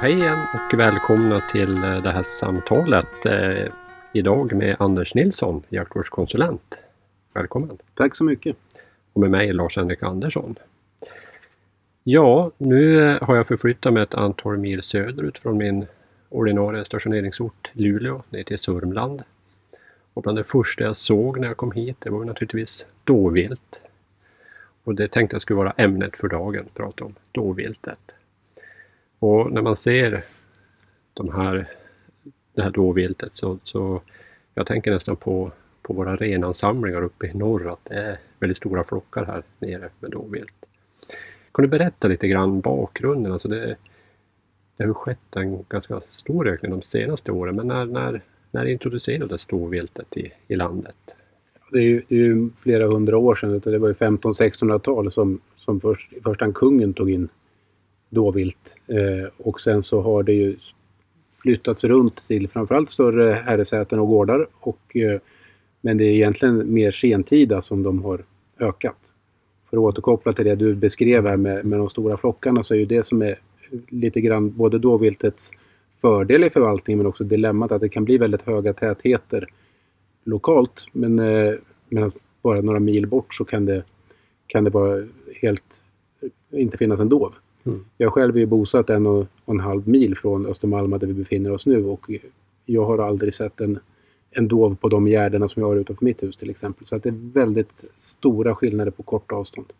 hej igen och välkomna till eh, det här samtalet. Eh, idag med Anders Nilsson, jaktvårdskonsulent. Välkommen! Tack så mycket! Och med mig Lars-Henrik Andersson. Ja, nu eh, har jag förflyttat mig ett antal mil söderut från min ordinarie stationeringsort Luleå ner till Sörmland. Och bland det första jag såg när jag kom hit, det var naturligtvis dåvilt. Och det tänkte jag skulle vara ämnet för dagen, prata om dåviltet. Och när man ser de här, det här dåviltet så, så jag tänker nästan på, på våra renansamlingar uppe i norr att det är väldigt stora flockar här nere med dåvilt. Kan du berätta lite grann bakgrunden? Alltså det, det har skett en ganska stor ökning de senaste åren men när, när, när introducerades dåviltet i, i landet? Det är, ju, det är ju flera hundra år sedan, det var ju 1500-1600-tal som, som först, i första hand kungen tog in dåvilt. Eh, och sen så har det ju flyttats runt till framförallt större herresäten och gårdar. Och, eh, men det är egentligen mer sentida som de har ökat. För att återkoppla till det du beskrev här med, med de stora flockarna så är ju det som är lite grann både dåviltets fördel i förvaltningen men också dilemmat att det kan bli väldigt höga tätheter lokalt. Men eh, medan bara några mil bort så kan det, kan det vara helt inte finnas en dov. Mm. Jag själv är bosatt en och, en halv mil från Östermalma där vi befinner oss nu och jag har aldrig sett en, en dov på de gärdena som jag har utanför mitt hus till exempel. Så att det är väldigt stora skillnader på korta avstånd.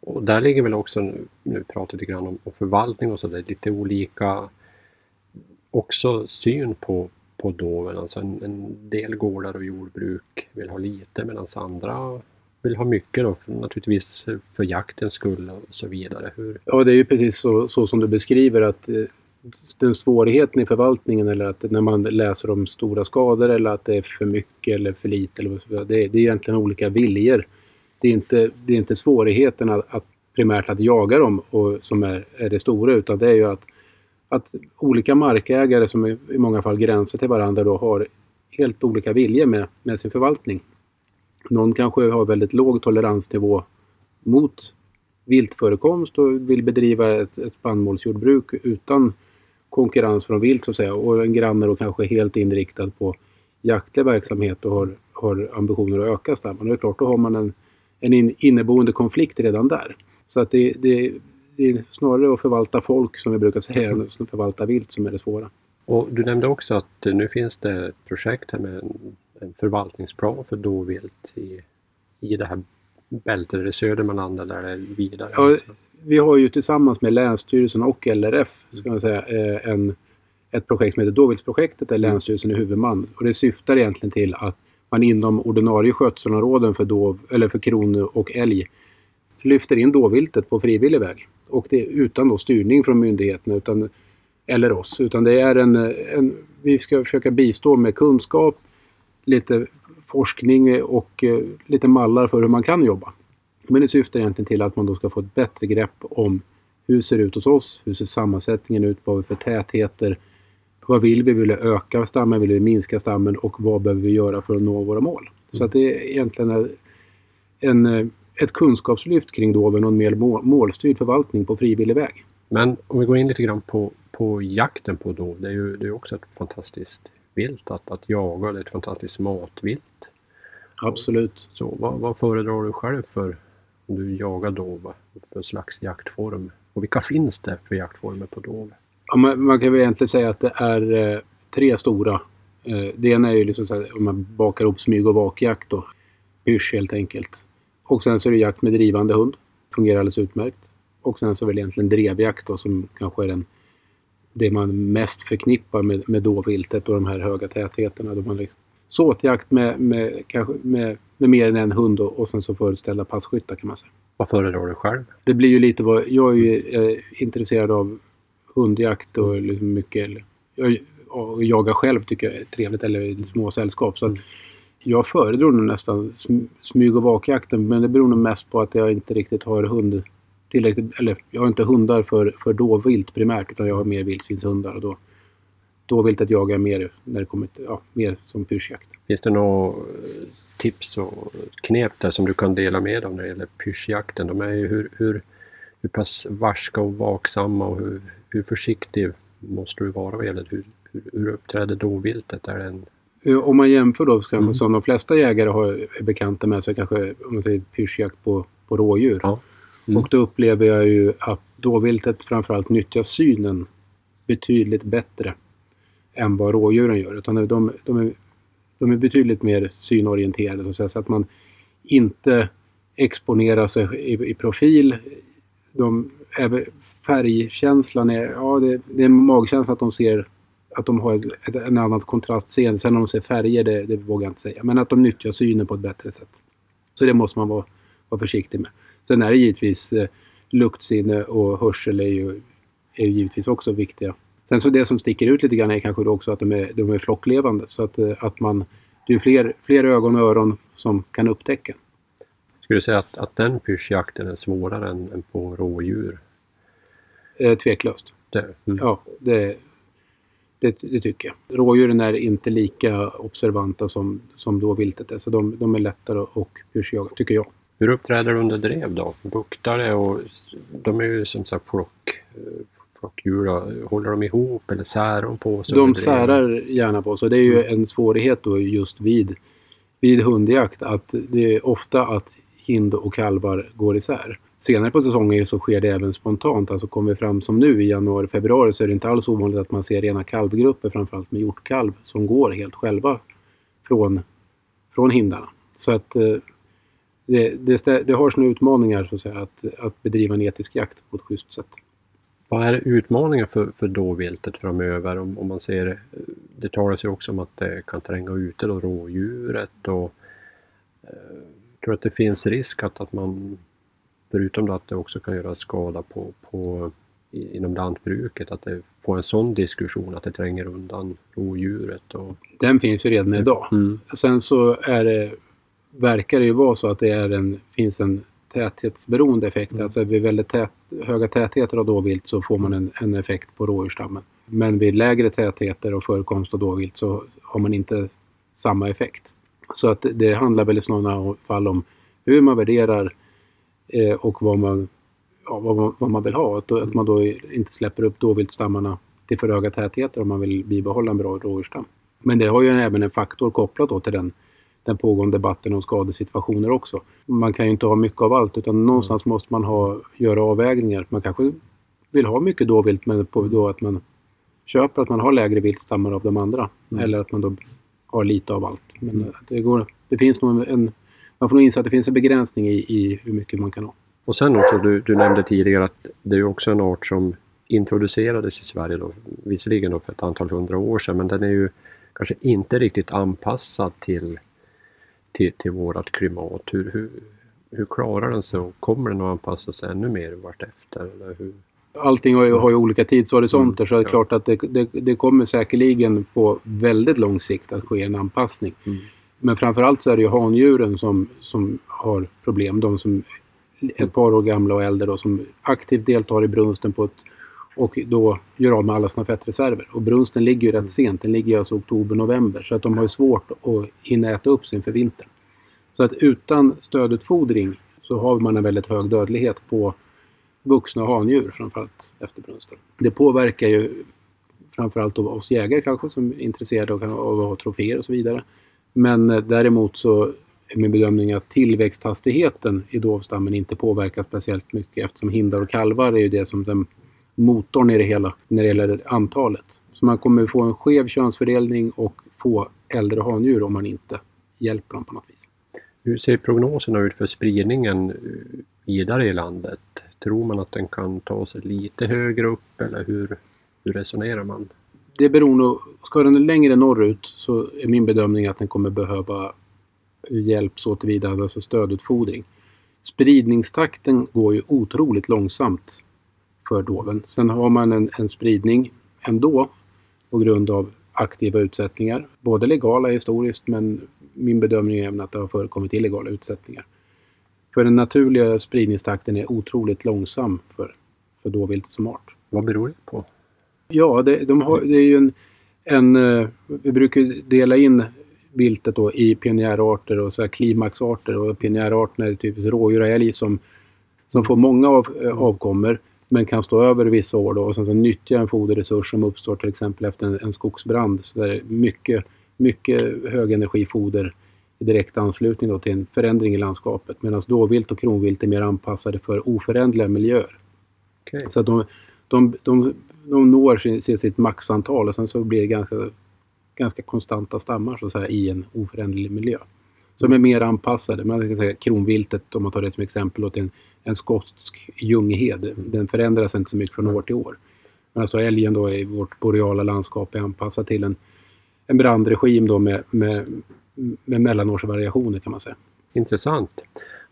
Och där ligger väl också, nu, nu pratar vi lite grann om, om förvaltning och sådär, lite olika också syn på, på doven. Alltså en, en del gårdar och jordbruk vill ha lite medan andra vill ha mycket då, för, naturligtvis för jaktens skull och så vidare. Hur... Ja, det är ju precis så, så som du beskriver att eh, den svårigheten i förvaltningen eller att när man läser om stora skador eller att det är för mycket eller för lite. Eller så, det, det är egentligen olika viljor. Det är inte, det är inte svårigheten att, att primärt att jaga dem och, som är, är det stora utan det är ju att, att olika markägare som i, i många fall gränsar till varandra då har helt olika viljor med, med sin förvaltning. Någon kanske har väldigt låg toleransnivå mot viltförekomst och vill bedriva ett, ett spannmålsjordbruk utan konkurrens från vilt så att säga. Och en granne då kanske är helt inriktad på jaktlig verksamhet och har, har ambitioner att öka stammen. Det är klart, då har man en, en inneboende konflikt redan där. Så att det, det, det är snarare att förvalta folk som vi brukar säga än att förvalta vilt som är det svåra. Och du nämnde också att nu finns det ett projekt här med förvaltningsplan för dovvilt i, i det här bältet, det Södermanland eller är det vidare? Ja, vi har ju tillsammans med Länsstyrelsen och LRF ska man säga, eh, en, ett projekt som heter Dovviltsprojektet, där Länsstyrelsen är huvudman. Och det syftar egentligen till att man inom ordinarie skötselområden för, dov, eller för kron och älg lyfter in dåviltet på frivillig väg. Och det utan då styrning från myndigheterna utan, eller oss. Utan det är en, en, vi ska försöka bistå med kunskap, lite forskning och eh, lite mallar för hur man kan jobba. Men det syftar egentligen till att man då ska få ett bättre grepp om hur ser det ut hos oss? Hur ser sammansättningen ut? Vad har vi för tätheter? Vad vill vi? Vill vi öka stammen? Vill vi minska stammen? Och vad behöver vi göra för att nå våra mål? Mm. Så att det är egentligen en, ett kunskapslyft kring doven och en mer målstyrd förvaltning på frivillig väg. Men om vi går in lite grann på, på jakten på dov. Det är ju det är också ett fantastiskt vilt att, att jaga. Det är ett fantastiskt matvilt. Absolut. Så vad, vad föredrar du själv för om du jagar dov? För slags jaktform? Och vilka finns det för jaktformer på dov? Ja, man, man, kan väl egentligen säga att det är eh, tre stora. Eh, det ena är ju liksom så här, om man bakar ihop smyg och vakjakt då. Pyrsch helt enkelt. Och sen så är det jakt med drivande hund. Fungerar alldeles utmärkt. Och sen så är det egentligen drevjakt då som kanske är den det man mest förknippar med, med dåviltet och de här höga tätheterna. Då man liksom, såtjakt med, med, kanske, med, med mer än en hund och, och sen så föreställa passkyttar kan man säga. Vad föredrar du själv? Det blir ju lite vad... Jag är ju eh, intresserad av hundjakt och liksom mycket... Jag, och jaga själv tycker jag är trevligt, eller i små sällskap. Så mm. Jag föredrar nog nästan smyg och vakjakten men det beror nog mest på att jag inte riktigt har hund tillräckligt, eller jag har inte hundar för, för dåvilt primärt utan jag har mer vildsvinshundar och då dåviltet jagar jag mer när det kommer till, ja, mer som pyrschjakt. Finns det några tips och knep där som du kan dela med dig när det gäller pyrschjakten? De är ju hur, hur, hur pass varska och vaksamma och hur, hur försiktig måste du vara vad gäller hur, hur, hur uppträder dåviltet? Är en Om man jämför då kanske Mm. som de flesta jägare har, är bekanta med så kanske om man säger pyrschjakt på, på rådjur. Ja. Mm. Och då upplever jag ju att dåviltet framförallt nyttjar synen betydligt bättre än vad rådjuren gör. Utan de, de, är, de är betydligt mer synorienterade så att, man inte exponerar sig i, i profil. De, färgkänslan är, ja det, det är magkänslan att de ser att de har ett, ett, en annan kontrastseende. Sen om de ser färger, det, det vågar jag inte säga. Men att de nyttjar synen på ett bättre sätt. Så det måste man vara, vara försiktig med. Sen är det givetvis eh, luktsinne och hörsel är ju, är givetvis också viktiga. Sen så det som sticker ut lite grann är kanske också att de är, de är flocklevande. Så att, eh, att man, det är fler, fler ögon och öron som kan upptäcka. Skulle du säga att, att den pyrschjakten är svårare än, än på rådjur? Eh, tveklöst. Det, mm. Ja, det, det, det tycker jag. Rådjuren är inte lika observanta som, som då viltet är. Så de, de är lättare att pyrschjaga, tycker jag. Hur uppträder de under drev då? Buktare och de är ju som sagt flock, eh, flockdjur. då. Håller de ihop eller särar de på sig? De särar gärna på sig. Det är ju Mm. en svårighet då just vid, vid hundjakt att det är ofta att hind och kalvar går isär. Senare på säsongen så sker det även spontant. Alltså kommer vi fram som nu i januari, februari så är det inte alls ovanligt att man ser rena kalvgrupper, framförallt med hjortkalv, som går helt själva från, från hindarna. Så att eh, det, det, det har sina utmaningar så att, säga, att, att bedriva en etisk jakt på ett schysst sätt. Vad är utmaningen för, för dåviltet framöver? Om, om man ser, det talas ju också om att det kan tränga ute då rådjuret och eh, tror att det finns risk att, att man förutom det att det också kan göra skada på, på inom lantbruket, att det får en sån diskussion att det tränger undan rådjuret och Den finns ju redan idag. mm. Sen så är det, verkar det ju vara så att det är en, finns en täthetsberoende effekt. Mm. Alltså vid väldigt tät, höga tätheter av dåvilt så får man en, en effekt på rådjursstammen. Men vid lägre tätheter och förekomst av dåvilt så har man inte samma effekt. Så att det handlar väl i sådana fall om hur man värderar eh, och vad man, ja, vad, man, vad man vill ha. Att, att man då inte släpper upp dåviltstammarna till för höga tätheter om man vill bibehålla en bra rådjursstam. Men det har ju även en faktor kopplat då till den, den pågående debatten om skadesituationer också. Man kan ju inte ha mycket av allt utan någonstans måste man ha, göra avvägningar. Man kanske vill ha mycket dåvilt men på då att man köper att man har lägre viltstammar av de andra. Mm. Eller att man då har lite av allt. Men Mm. eh, det, går, det finns nog en, man får nog inse att det finns en begränsning i, i hur mycket man kan ha. Och sen också, du, du nämnde tidigare att det är också en art som introducerades i Sverige då, visserligen då för ett antal hundra år sedan, men den är ju kanske inte riktigt anpassad till, till, till vårt klimat. Hur, hur, hur klarar den sig och kommer den att anpassa sig ännu mer vartefter? Eller hur? Allting har ju, har ju olika tidshorisonter Mm, så det är ja. klart att det, det, det kommer säkerligen på väldigt lång sikt att ske en anpassning. Mm. Men framförallt så är det ju handjuren som, som har problem. De som är ett par år gamla och äldre då, som aktivt deltar i brunsten på ett, och då gör av med alla sina fettreserver. Och brunsten ligger ju rätt Mm. sent. Den ligger alltså oktober-november. Så att de har ju svårt att hinna äta upp sig inför vintern. Så att utan stödutfodring så har man en väldigt hög dödlighet på vuxna handjur framförallt efter brunsten. Det påverkar ju framförallt oss jägare kanske som är intresserade av av att ha troféer och så vidare. Men eh, däremot så är min bedömning att tillväxthastigheten i dovstammen inte påverkas speciellt mycket eftersom hindar och kalvar är ju det som den motorn i det hela när det gäller antalet. Så man kommer få en skev könsfördelning och få äldre handjur om man inte hjälper dem på något vis. Hur ser prognoserna ut för spridningen vidare i landet? Tror man att den kan ta sig lite högre upp eller hur, hur resonerar man? Det beror nog, ska den längre norrut så är min bedömning att den kommer behöva hjälp så tillvida, alltså stödutfodring. Spridningstakten går ju otroligt långsamt för doven. Sen har man en, en spridning ändå på grund av aktiva utsättningar. Både legala historiskt men min bedömning är även att det har förekommit illegala utsättningar. För den naturliga spridningstakten är otroligt långsam för, för dåviltet som art. Vad beror det på? Ja, det, de har, det är ju en, en... eh, Vi brukar dela in viltet då i pionjärarter och så här klimaxarter. Och pionjärarterna är typiskt rådjur och älg som, som får många av, eh, avkommor. Men kan stå över vissa år då och sen så nyttja en foderresurs som uppstår till exempel efter en, en skogsbrand. Så det är mycket, mycket högenergifoder i direkt anslutning då till en förändring i landskapet medan dåvilt och kronvilt är mer anpassade för oföränderliga miljöer. Okej. Så att de, de, de, de når sin, sitt maxantal och sen så blir det ganska, ganska konstanta stammar så att säga, i en oföränderlig miljö. Som är mer anpassade. Man kan säga kronviltet, om man tar det som exempel, till en, en skotsk ljunghed. Den förändras inte så mycket från år till år. Medan då älgen då i vårt boreala landskap är anpassad till en, en brandregim då med, med, med mellanårsvariationer kan man säga. Intressant.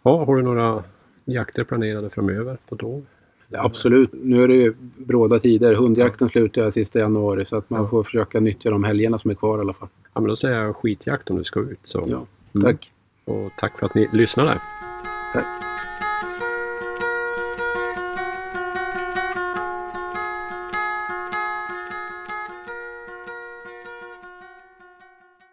Ja, har du några jakter planerade framöver på dov? Absolut. Nu är det ju bråda tider. Hundjakten slutar sista januari så att man Ja. får försöka nyttja de helgerna som är kvar i alla fall. Ja, men då säger jag skitjakt om du ska ut. Så. Ja. Tack. Och tack för att ni lyssnade. tack.